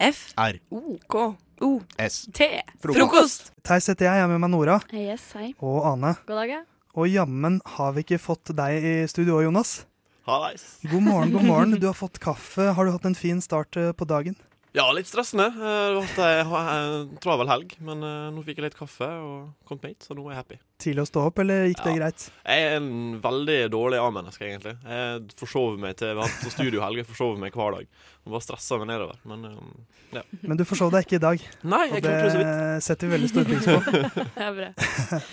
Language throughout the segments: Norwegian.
F. R. O. K. O. S. T. Frokost. Theis heter jeg, jeg er med meg Nora Yes, hei. og Ane. God dag, ja. Og jammen har vi ikke fått deg i studio òg, Jonas. Hallais. God morgen, god morgen. Du har fått kaffe. Har du hatt en fin start eh, på dagen? Ja, litt stressende. Jeg Det har vært ei ha- ei travel helg, men eh, nå fikk jeg litt kaffe og kom hit, så nå er jeg happy. Tidlig å stå opp, eller gikk det greit? Jeg er en veldig dårlig A-menneske, egentlig. Jeg forsover meg til Vi har hatt studiohelg, jeg forsover meg hver dag. Og bare stressa meg nedover. Men eh, ja. Men du forsov deg ikke i dag. Nei, jeg klarte det så det setter vi veldig stor pris på. Det er bra.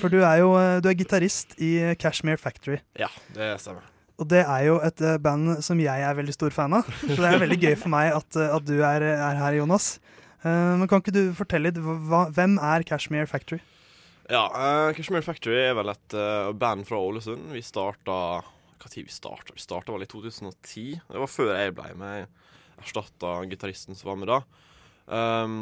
For du er jo eh, du er gitarist i Cashmere Factory. Ja, det stemmer. Og det er jo et eh, band som jeg er veldig stor fan av. Så det er veldig gøy for meg at, eh, at du er, er her, Jonas. Uh, men kan ikke du fortelle litt, hva, hvem er Cashmere Factory? Ja, uh, Cashmere Factory er vel et uh, band fra Ålesund. Vi starta Hva tid vi starta? Vi starta vel i 2010. Det var før jeg ble med. Jeg erstatta gitaristen som var med da. Um,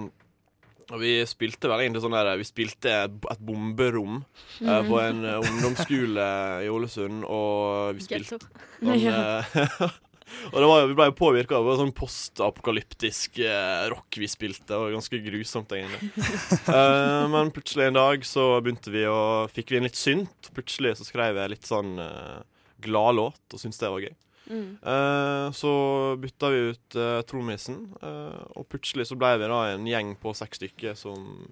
og vi spilte vel egentlig sånn der Vi spilte et bomberom eh, på en eh, ungdomsskole i Ålesund, og vi spilte sånn, eh, Og det var, vi ble jo påvirka av sånn postapokalyptisk eh, rock vi spilte. Det var ganske grusomt, egentlig. uh, men plutselig en dag så begynte vi å Fikk vi inn litt synt. Plutselig så skrev jeg litt sånn uh, gladlåt, og syntes det var gøy. Mm. Eh, så bytta vi ut uh, trommisen, eh, og plutselig så ble vi da en gjeng på seks stykker som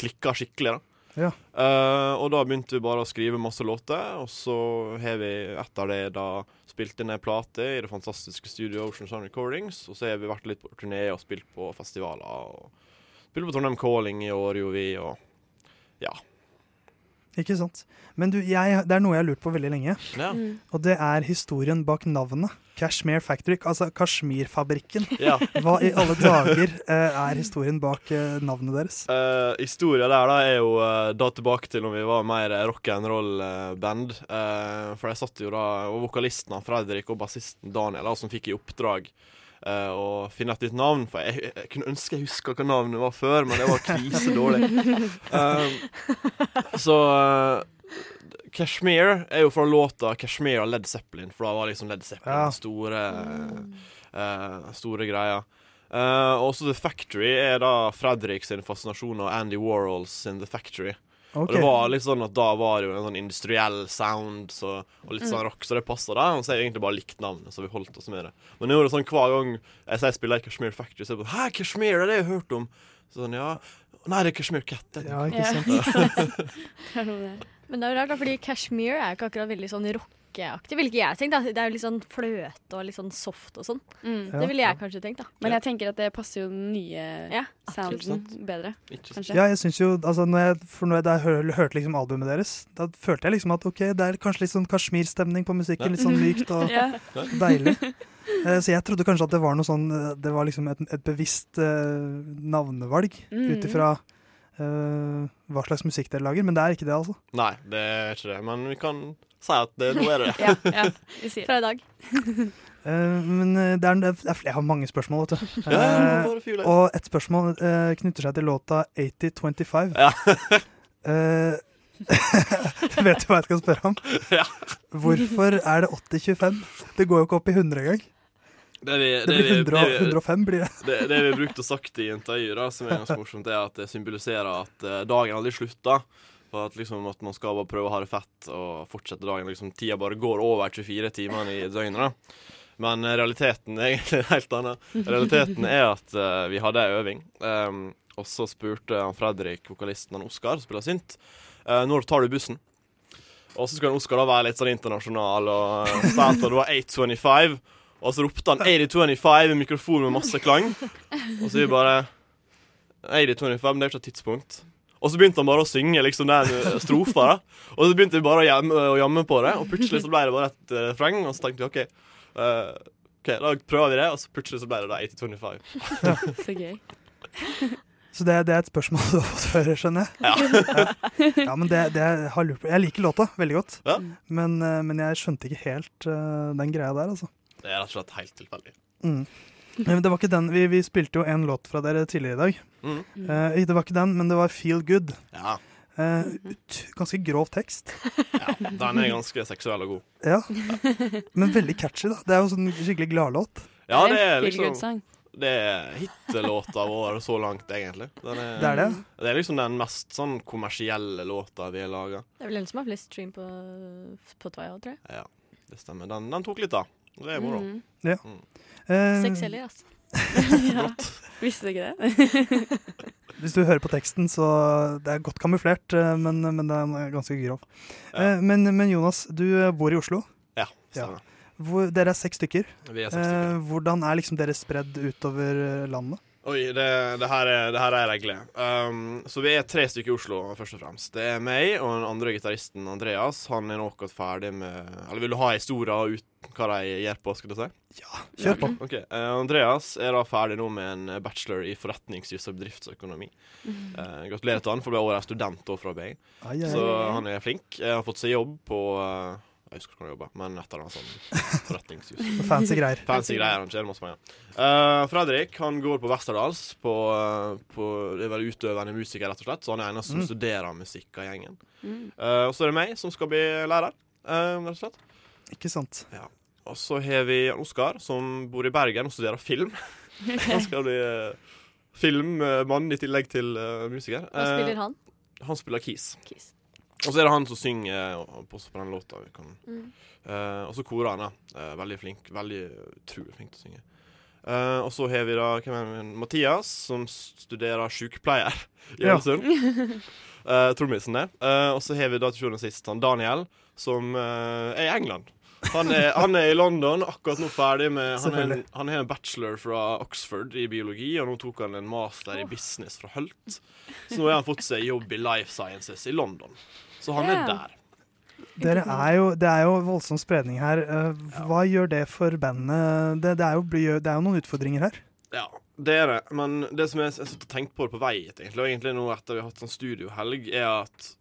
klikka skikkelig. da Ja. Eh, og da begynte vi bare å skrive masse låter, og så har vi etter det da spilt inn ei plate i det fantastiske studioet Ocean Sound Recordings, og så har vi vært litt på turné og spilt på festivaler. og Spilt på Trondheim Calling i år, gjorde vi, og ja. Ikke sant? Men du, jeg, det er noe jeg har lurt på veldig lenge, Ja. Mm. og det er historien bak navnet. Kashmir Factory, altså Kashmirfabrikken. ja. Hva i alle dager eh, er historien bak eh, navnet deres? Uh, Historia der da er jo uh, da tilbake til når vi var mer rock and roll-band. for jeg satt jo da Og vokalisten Fredrik og bassisten Daniel da, som fikk i oppdrag eh, og finne et nytt navn. For jeg, jeg kunne ønske jeg huska hva navnet var før, men det var krisedårlig. um, så uh, Kashmir er jo fra låta 'Kashmir' av Led Zeppelin, for da var liksom Led Zeppelin Ja. store, uh, store greia. Uh, også The Factory er da Fredrik sin fascinasjon og Andy Warhols sin The Factory. Og det var litt sånn at da var det jo en sånn industriell sound så, og litt Mm. sånn rock, så det passa da. Og så har jeg egentlig bare likt navnet, så vi holdt oss med det. Men nå er det sånn hver gang jeg sier jeg spiller i Kashmir Factory, så er det sånn Hæ, Kashmir, det har jeg hørt om. Så sånn, ja Nei, det er Kashmir Cat. det. Ja, ikke Ja, sant? ikke sant. Men det er jo rart, da, fordi Kashmir er jo ikke akkurat veldig sånn rockeaktig, ville ikke jeg tenkt. da. Det er jo litt sånn fløte og litt sånn soft og sånn. Mm. Ja. Det ville jeg kanskje tenkt, da. Men jeg tenker at det passer jo den nye Ja, sounden bedre, kanskje. Ja, jeg synes jo, altså når jeg, for når jeg da hør, hørte liksom albumet deres, da følte jeg liksom at ok, det er kanskje litt sånn Kashmir-stemning på musikken. Litt sånn mykt og Ja. deilig. Eh, Så jeg trodde kanskje at det var noe sånn eh, Det var liksom et, et bevisst uh, navnevalg Mm. ut ifra eh, hva slags musikk dere lager, men det er ikke det, altså. Nei, det er ikke det. Men vi kan si at det, nå er det det. Ja, ja, vi sier. Fra i dag. uh, men eh, det er, det er, jeg har mange spørsmål, vet du. Fyr og et spørsmål knytter seg til låta 8025. Ja. Vet du hva jeg skal spørre om? Ja. Hvorfor er det 8025? Det går jo ikke opp i 100 engang. Det, vi, Det blir vi- 100, det vi- 105, blir det. det, det vi har brukt og sagt i intervjuer, da, som er ganske morsomt, er at det symboliserer at eh, dagen aldri slutter. For at, liksom, at man skal bare prøve å ha det fett og fortsette dagen. Liksom, tida bare går over 24 timer i døgnet. da. Men eh, realiteten er egentlig helt annen. Realiteten er at uh, vi hadde ei øving, um, og så spurte han Fredrik, vokalisten han Oskar, spiller synt, uh, når tar du bussen? Og så skulle Oskar da være litt sånn internasjonal og uh, sa at det var 8.25. Og så ropte han 8025 i mikrofon med masse klang. Og så vi bare 8025, men det er jo ikke et tidspunkt. Og så begynte han bare å synge liksom den eh, strofa. da Og så begynte vi bare å jamme, å jamme på det, og plutselig så ble det bare et uh, refreng. Og så tenkte vi OK, uh, ok, da prøver vi det, og så plutselig så ble det da 8025. Så gøy. Så det, det er et spørsmål du har fått før, skjønner jeg. Ja. Ja, men det, det jeg har lurt på Jeg liker låta veldig godt, Ja. men, eh, men jeg skjønte ikke helt uh, den greia der, altså. Det er rett og slett helt tilfeldig. Mm. Men det var ikke den, vi, vi spilte jo en låt fra dere tidligere i dag. Mm. Uh, det var ikke den, men det var Feel Good. Ja. Uh, ut, ganske grov tekst. ja. Den er ganske seksuell og god. Ja. Men veldig catchy, da. Det er jo sånn skikkelig gladlåt. Ja, Det det er en feel liksom. Det er hitlåta vår så langt, egentlig. Den er, Det er det? det er liksom den mest sånn kommersielle låta vi har laga. Det er vel den som har flest stream på på òg, tror jeg. Ja, det stemmer. Den, den tok litt av. Det er moro. Mm. Ja. Mm. Uh, Seks heller, altså. ja. Visste du ikke det? hvis du hører på teksten, så det er godt kamuflert, eh, men, men det er ganske grov. Ja. Eh, men, men Jonas, du bor i Oslo. Ja, stemmer. Hvor, dere er seks stykker. Vi er seks stykker. Hvordan er liksom dere spredd utover landet? Oi, det, det, her er, det her er regler. Um, så vi er tre stykker i Oslo, først og fremst. Det er meg og den andre gitaristen, Andreas. Han er nå akkurat ferdig med Eller vil du ha historier ut hva de gjør på, skal du si? Ja, Kjør på. Okay. Uh, Andreas er da ferdig nå med en bachelor i forretningsjus og bedriftsøkonomi. Uh, gratulerer til han for å bli årets student fra BI. Så han er flink. Han har fått seg jobb på eh, Jeg husker hvordan hvor han jobber, men etter en sånn forretningshus. Fancy greier. Fancy greier. Han tjener masse penger. Uh, Fredrik han går på Westerdals. På, eh, på, det er vel utøvende musiker, rett og slett. Så han er eneste som Mm. studerer musikk av gjengen. Mm. Eh, og så er det meg som skal bli lærer, uh, rett og slett. Ikke sant. Og så har vi Oskar, som bor i Bergen og studerer film. Han skal bli uh, filmmann i tillegg til musiker. Hva spiller han? han spiller Keys. Keys. Og så er det han som synger også på på den låta. Vi kan. Mm. Uh, og så korer han, da. Uh, veldig flink. Veldig utrolig flink til å synge. Uh, og så har vi da hvem er det? Mathias, som studerer sykepleier i Ja. Ålesund. uh, Trommisen det. Eh, og så har vi da til sjuende og sist han Daniel, som eh, er i England. Han er, han er i London, akkurat nå ferdig med Han har en, han en bachelor fra Oxford i biologi, og nå tok han en master i business fra Hult. Så nå har han fått seg jobb i Life Sciences i London. Så han er der. Dere er jo, det er jo voldsom spredning her. Eh, Hva gjør det for bandet? Det, det, er jo, det er jo noen utfordringer her. Ja, det er det. Men det som jeg, har tenkt på det på vei hit, egentlig, og egentlig nå etter vi har hatt sånn studiohelg, er at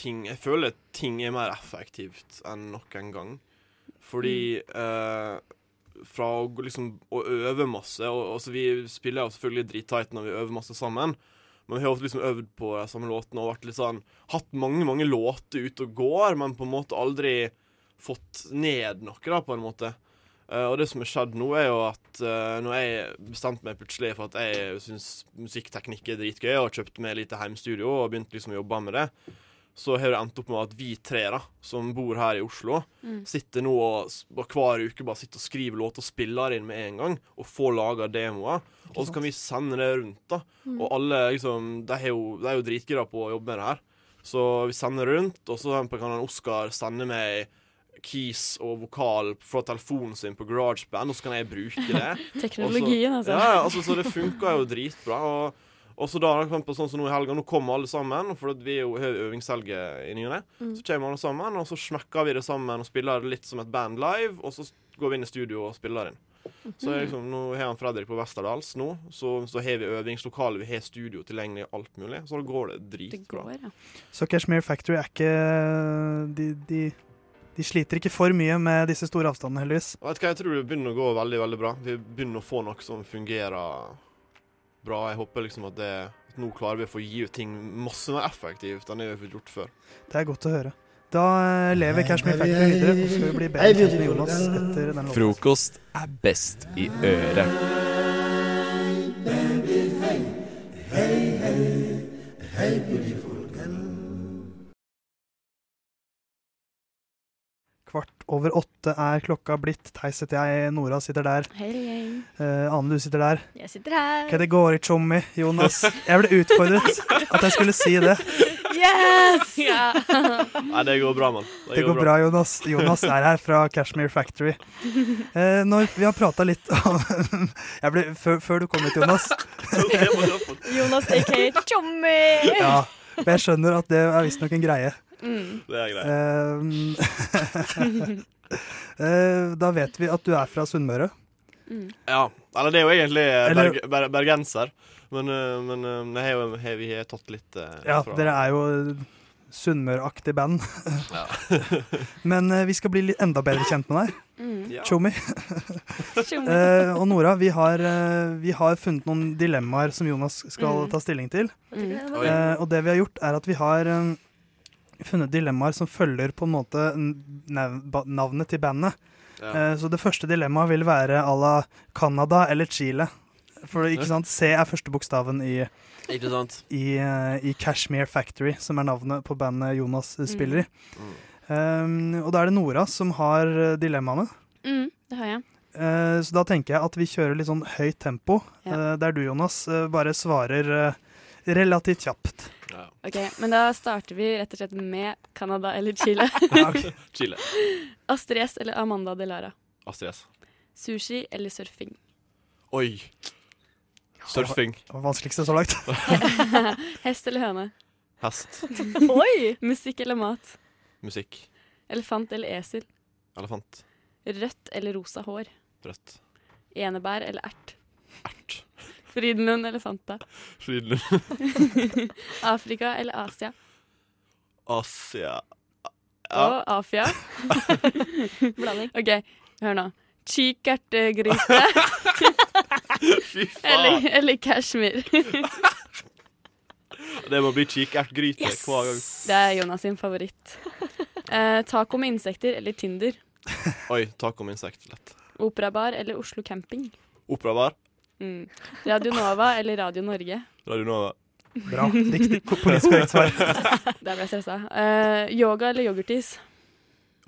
ting Jeg føler ting er mer effektivt enn noen gang. Fordi eh, fra å liksom å øve masse og, og så Vi spiller jo selvfølgelig drittight når vi øver masse sammen, men vi har liksom øvd på de samme låtene og vært litt sånn Hatt mange, mange låter ute og går, men på en måte aldri fått ned noe, da, på en måte. Uh, og det som har skjedd nå, er jo at uh, når jeg bestemte meg plutselig for at jeg syns musikkteknikk er dritgøy, og har kjøpt meg lite heimstudio og begynt liksom å jobbe med det, så har det endt opp med at vi tre da, som bor her i Oslo, Mm. sitter nå og, hver uke bare sitter og skriver låter og spiller inn med en gang, og får laga demoer. Og så kan vi sende det rundt, da. Og alle liksom De er jo, de er jo dritgira på å jobbe med det her. Så vi sender rundt, og så kan han Oskar sende meg keys og vokal fra telefonen sin på GarageBand, og så kan jeg bruke det. Teknologien, altså. Ja, altså, så det funka jo dritbra. Og, og så da, for eksempel, sånn som nå i helga, nå kommer alle sammen, for vi er jo har øvingshelge i ny og ne. Mm. Så kommer alle sammen, og så smekker vi det sammen og spiller det litt som et band live, og så går vi inn i studio og spiller inn. Så liksom, Nå har han Fredrik på Westerdals nå, så, så har vi øvingslokale, vi har studio tilgjengelig, alt mulig. Så da går det Det dritbra. går, ja. Så Cashmere Factory er ikke de, de, de sliter ikke for mye med disse store avstandene, heldigvis. Vet du hva, Jeg tror det begynner å gå veldig veldig bra. Vi begynner å få noe som fungerer bra. Jeg håper liksom at det at nå klarer vi å få gi ut ting masse mer effektivt enn det vi har fått gjort før. Det er godt å høre. Da eh, lever Cashmere Factory videre, og skal vi bli bedre kjent med Jonas etter den låta. Frokost er best i øret. Kvart over åtte er klokka blitt. Theis heter jeg, Nora sitter der. Hei, hei. Uh, Ane, du sitter der. Jeg sitter her. Hva det går i, tjommi? Jonas. Jeg ble utfordret at jeg skulle si det. Yes! Yeah. Nei, det går bra, mann. Det går bra, Jonas. Jonas er her fra Cashmere Factory. Uh, når vi har prata litt om jeg ble, før, før du kom hit, Jonas Jonas aka Tjommi. Ja, men jeg skjønner at det er visstnok en greie. Mm. Det er greit. Eh, eh, da vet vi at du er fra Sunnmøre. Mm. Ja. Eller det er jo egentlig eh, Eller- berg, ber, bergenser. Men, eh, men det har jo, vi har tatt litt Ja, fra dere er jo Sunnmøreaktig band. Ja. Men vi skal bli litt enda bedre kjent med deg, Mm. Ja. Tjommi. Eh, og Nora, vi har, vi har funnet noen dilemmaer som Jonas skal Mm. ta stilling til. Mm. Eh, og det vi har gjort, er at vi har funnet dilemmaer som følger på en måte nav navnet til bandet. Ja. Eh, så det første dilemmaet vil være à la Canada eller Chile. For ikke sant, C er første bokstaven i, Ikke sant? i, eh, i Cashmere Factory, som er navnet på bandet Jonas eh, spiller i. Mm. Um, og da er det Nora som har dilemmaene. Mm, det har jeg. Uh, så da tenker jeg at vi kjører litt sånn høyt tempo, Ja. uh, der du, Jonas, uh, bare svarer relativt kjapt. Ja. Ok, Men da starter vi rett og slett med Canada eller Chile. Chile. Astrid S eller Amanda Delara. Astrid S. Sushi eller surfing. Oi. Surfing. Det var vanskeligste så langt. Hest eller høne. Hest. Oi! Musikk eller mat. Musikk. Elefant eller esel. Elefant. Rødt eller rosa hår. Rødt. Enebær eller ert. Ert. Frydenlund eller Fanta. Frydenlund. Afrika eller Asia. Asia. Ja. Og Afia. Blanding. OK, hør nå. Kikertgryte. Fy faen. eller, eller kashmir. Det må bli kikertgryte hver gang. Det er Jonas sin favoritt. Eh, taco med insekter eller Tinder. Oi, taco med insekter. Lett. Operabar eller Oslo camping. Operabar. Mm. Radio Nova eller Radio Norge. Radio Nova. Bra. Riktig politisk korrekt svar. Der ble jeg stressa. Uh, yoga eller yoghurtis.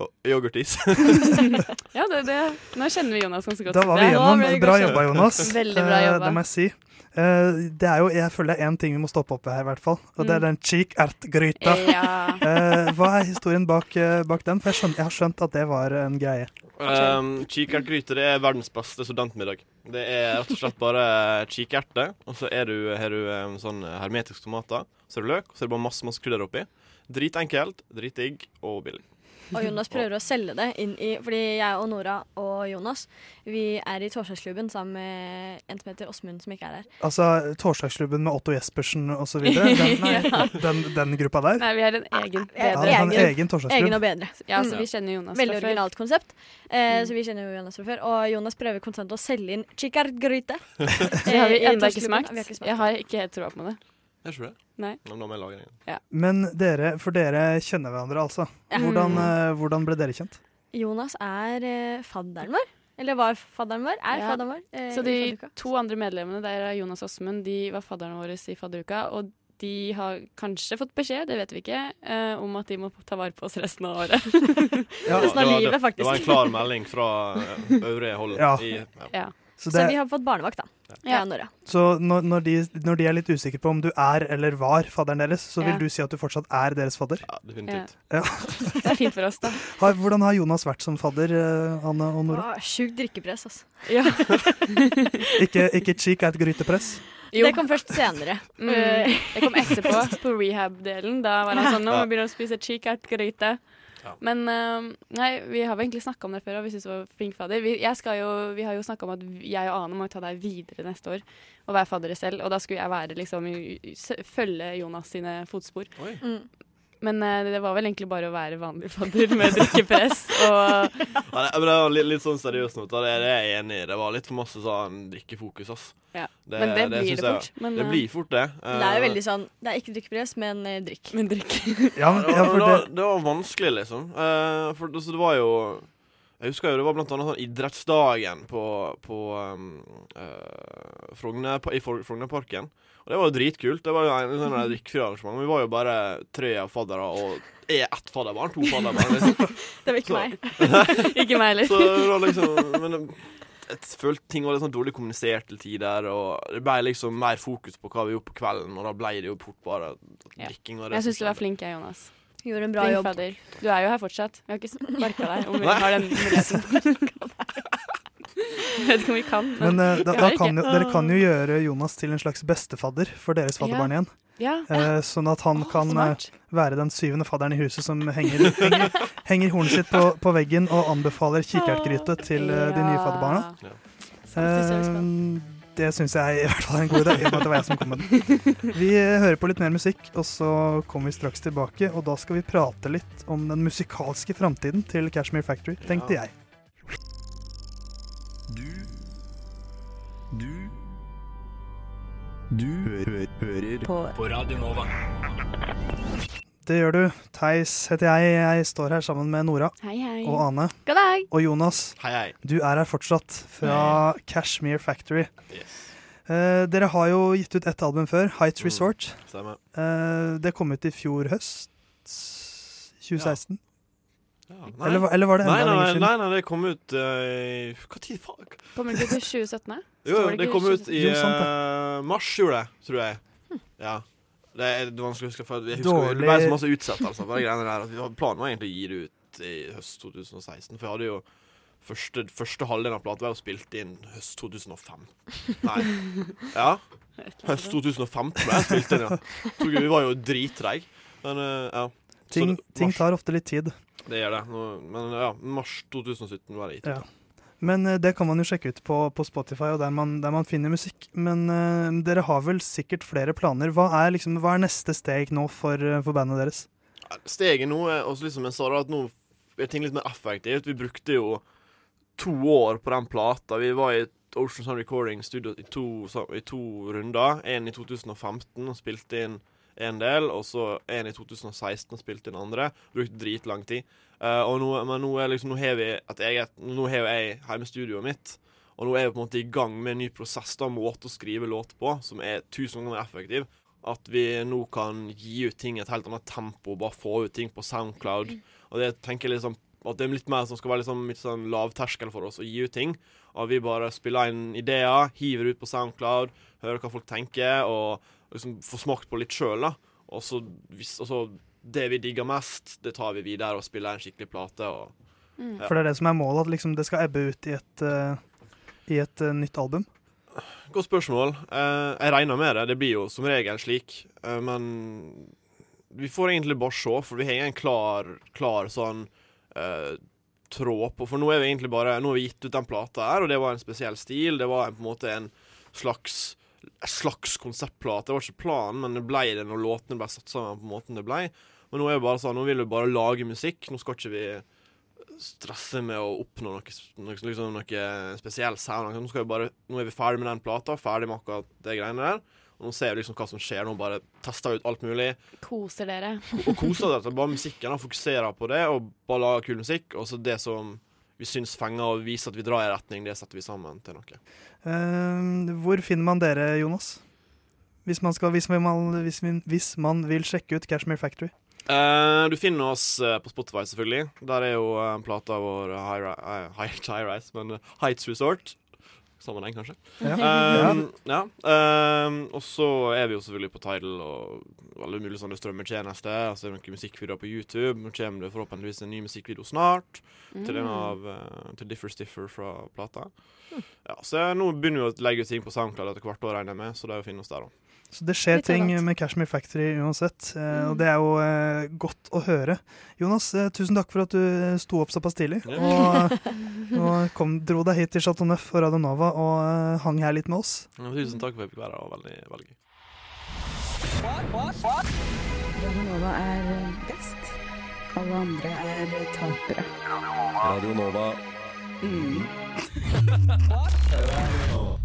Oh, Yoghurtis. Ja, det, det. Nå kjenner vi Jonas ganske godt. Da var vi Det gjennom. ble det Bra jobba, Jonas. Veldig bra jobba. jobba. Det må jeg si. Uh, det er jo, jeg føler det er én ting vi må stoppe opp ved her, i hvert fall. Og det er Mm. den cheek ert-gryta. Ja. Eh, hva er historien bak, eh, bak den? For jeg, skjønner, jeg har skjønt at det var en greie. Um, kikertgryte det er verdens beste studentmiddag. Det er rett og slett bare kikerte, og så er du, har du sånn hermetiske tomater. Så er det løk, og så er det bare masse masse krydder oppi. Dritenkelt, dritdigg og billig. Og Jonas prøver å selge det inn i Fordi jeg og Nora og Jonas Vi er i torsdagsklubben sammen med en som heter Åsmund, som ikke er her. Altså Torsdagsklubben med Otto Jespersen osv. Den, Ja. den, den gruppa der. Nei, vi har en egen bedre. Ja, en egen- egen Egen og bedre. Ja, så Mm. vi kjenner Jonas Veldig fra før. originalt konsept. Eh, Mm. Så vi kjenner jo Jonas fra før. Og Jonas prøver konstant å selge inn chikardgryte. Det har vi Eh, har ikke smakt Jeg har ikke helt troa på det. Er tror det? Nei. Men da må jeg lage den. Men dere, for dere kjenner hverandre, altså. Hvordan, Mm. eh, hvordan ble dere kjent? Jonas er eh, fadderen vår. Eller var fadderen vår. Er Ja. fadderen vår. eh, Så i de fadderuka. to andre medlemmene, der er Jonas og Åsmund, de var fadderne våre i fadderuka. Og de har kanskje fått beskjed, det vet vi ikke, eh, om at de må ta vare på oss resten av året. Ja, Resten av det, var, livet, det, det var en klar melding fra eh, øvrige hold. Ja. I, ja. Ja. Så, Så vi har fått barnevakt, da. Ja. Nora. så når, når, de, når de er litt usikre på om du er eller var fadderen deres, så vil Ja. du si at du fortsatt er deres fadder? ja, definitivt. Det er fint for oss, da. Har, hvordan har Jonas vært som fadder, eh, Anne og Nora? Åh, Sjukt drikkepress, altså. Ja. Ikke, ikke cheek er et grytepress? Jo. Det kom først senere. Mm. Eh, Det kom etterpå, på rehab-delen. Da var han sånn Nå må vi begynne å spise chikart-gryte. Ja. Men eh, nei, vi har vel egentlig snakka om det før, og vi syns du var flink fadder. Vi, jeg skal jo, vi har jo snakka om at jeg og Ane må ta deg videre neste år og være faddere selv. Og da skulle jeg være liksom følge Jonas sine fotspor. Oi. mm. Men eh, det var vel egentlig bare å være vanlig fadder med drikkepress og Ja, det, men det var litt, litt sånn seriøst nå. Det, det er jeg enig i. Det var litt for masse sånn drikkefokus, ass. Ja. Det, Men det blir det jeg- fort. Men, Det eh, blir fort det. Det er jo Eh, veldig sånn Det er ikke drikkepress, men eh, drikk. Men drikk. Ja, men, det, ja, det, var, det, det var vanskelig, liksom. Eh, for altså, det var jo Jeg husker jo det var blant annet sånn idrettsdagen på, på um, uh, Frogner, i Frognerparken. Og det var jo dritkult. Det var jo en sånn der drikkefri arrangement. Vi var jo bare tre faddere og er ett fadderbarn. To fadderbarn. Liksom. Det var ikke Så- meg. ikke meg heller. Så det var liksom Men jeg følte ting var litt sånn dårlig kommunisert til tider, og det ble liksom mer fokus på hva vi gjorde på kvelden, og da ble det jo fort bare drikking. og det Jeg syns du var flink, jeg, Jonas. Gjorde en bra Din jobb. Fader. Du er jo her fortsatt. Vi har ikke sparka deg om vi Nei. har den muligheten. Jeg vet ikke om vi kan, men, men uh, da, da kan jo, dere kan jo gjøre Jonas til en slags bestefadder for deres fadderbarn igjen. ja. Eh, sånn at han oh, kan uh, være den syvende fadderen i huset som henger, henger, henger hornet sitt på, på veggen og anbefaler kikertgryte til de nye fadderbarna. Ja. Det syns jeg i hvert fall er en god idé, i og med at det var jeg som kom med den. Vi eh, hører på litt mer musikk, og så kommer vi straks tilbake. Og da skal vi prate litt om den musikalske framtiden til Cashmere Factory, tenkte jeg. Du Du Du hø hø hører på. på Radio Nova. Det gjør du. Theis heter jeg. Jeg står her sammen med Nora Hei, hei. og Ane. God dag! Og Jonas, Hei, hei. du er her fortsatt, fra Cashmere Factory. Yes. Eh, dere har jo gitt ut ett album før, Heights Mm. Resort. Stemmer. Eh, det kom ut i fjor høst. 2016. Ja, Eller, var- eller var det enda nei, lenger nei, siden? nei, nei, det kom ut uh, Hva tid faen? Kommer det ut i 2017? Jo, det det kom ut i eh, mars, gjorde det, tror jeg. Ja. Det er det vanskelig å huske, for jeg husker Dårlig- det ble så masse utsettelser. på de greiene der, at vi hadde- Planen var egentlig å gi det ut i høst 2016, for jeg hadde jo Første, første halvdelen av plata var jo spilt inn høst 2005. Nei. Ja. Høst 2015 ble jeg spilt inn, ja. Tror vi var jo drittreige. Men eh, ja. Så Ting, det- ting tar ofte litt tid. Det gjør det. Nå, men ja, mars 2017 var det gitt. Ja. Men eh, det kan man jo sjekke ut på, på Spotify og der man, der man finner musikk. Men uh, dere har vel sikkert flere planer. Hva er, liksom, hva er neste steg nå for, eh, for bandet deres? Steget nå er også liksom jeg sa da, at nå er ting litt mer effektivt. Vi brukte jo to år på den plata. Vi var i Ocean Sun Recording Studio i to, i to runder. En i 2015 og spilte inn en del, og så en i 2016 og spilte inn andre. Brukte dritlang tid. Eh, og nå, men nå er liksom Nå har vi at jeg, Nå har jo jeg hjemmestudioet mitt. Og nå er vi på en måte i gang med en ny prosess, da, måte å skrive låt på, som er tusen ganger effektiv. At vi nå kan gi ut ting i et helt annet tempo, bare få ut ting på Soundcloud. Og det tenker jeg liksom at det er litt mer som skal være liksom, litt sånn lavterskel for oss å gi ut ting. At vi bare spiller inn ideer, hiver ut på Soundcloud, hører hva folk tenker, og liksom får smakt på litt sjøl, da. Og så, og så det vi digger mest, det tar vi videre og spiller en skikkelig plate. Og Ja. For det er det som er målet, at liksom det skal ebbe ut i et, uh, i et uh, nytt album. Godt spørsmål. Uh, jeg regner med det. Det blir jo som regel slik. Eh, men vi får egentlig bare se, for vi har ingen klar, klar sånn eh, tråd på. For nå er vi egentlig bare Nå har vi gitt ut den plata her, og det var en spesiell stil. Det var en, på en måte en slags slags konseptplate. Det var ikke planen, men det ble det når låtene ble satt sammen på måten det ble. Men nå er det bare sånn, nå vil vi bare lage musikk. Nå skal ikke vi stresse med å oppnå noe, noe, liksom noe spesiell sound. Nå, skal vi bare, nå er vi ferdig med den plata, ferdig med akkurat det greiene der. Og nå ser vi liksom hva som skjer. Nå bare tester ut alt mulig. Koser dere. Og koser dere. bare musikken. Fokuserer på det, og bare lager kul musikk. Og så det som vi syns fenger, og viser at vi drar i retning, det setter vi sammen til noe. Uh, hvor finner man dere, Jonas? Hvis man, skal, hvis, man, hvis, vi- hvis man vil sjekke ut Cashmere Factory. Eh, du finner oss uh, på Spotify, selvfølgelig. Der er jo uh, plata vår uh, high, ri- eh, high, high Rise, men uh, Heights Resort. Sammenheng, kanskje. Ja. Um, ja. Um, og så er vi jo selvfølgelig på Tidal og alle mulige sånne strømmetjenester. Og så er det noen musikkvideoer på YouTube. Nå kommer det forhåpentligvis en ny musikkvideo snart. Til en av uh, Til Differ Stiffer fra plata. Ja, så nå begynner vi å legge ut ting på SoundCloud etter hvert år, regner jeg med. Så det er å finne oss der òg. Så det skjer ting med Cashmere Factory uansett, eh, Mm. og det er jo eh, godt å høre. Jonas, eh, tusen takk for at du eh, sto opp såpass tidlig og, og kom, dro deg hit til Chateau Neuf og Radio Nova og eh, hang her litt med oss. Ja, tusen takk for at jeg fikk være her. Var veldig, veldig gøy. Radio Nova er best. Alle andre er tapere. Radio Nova. Mm.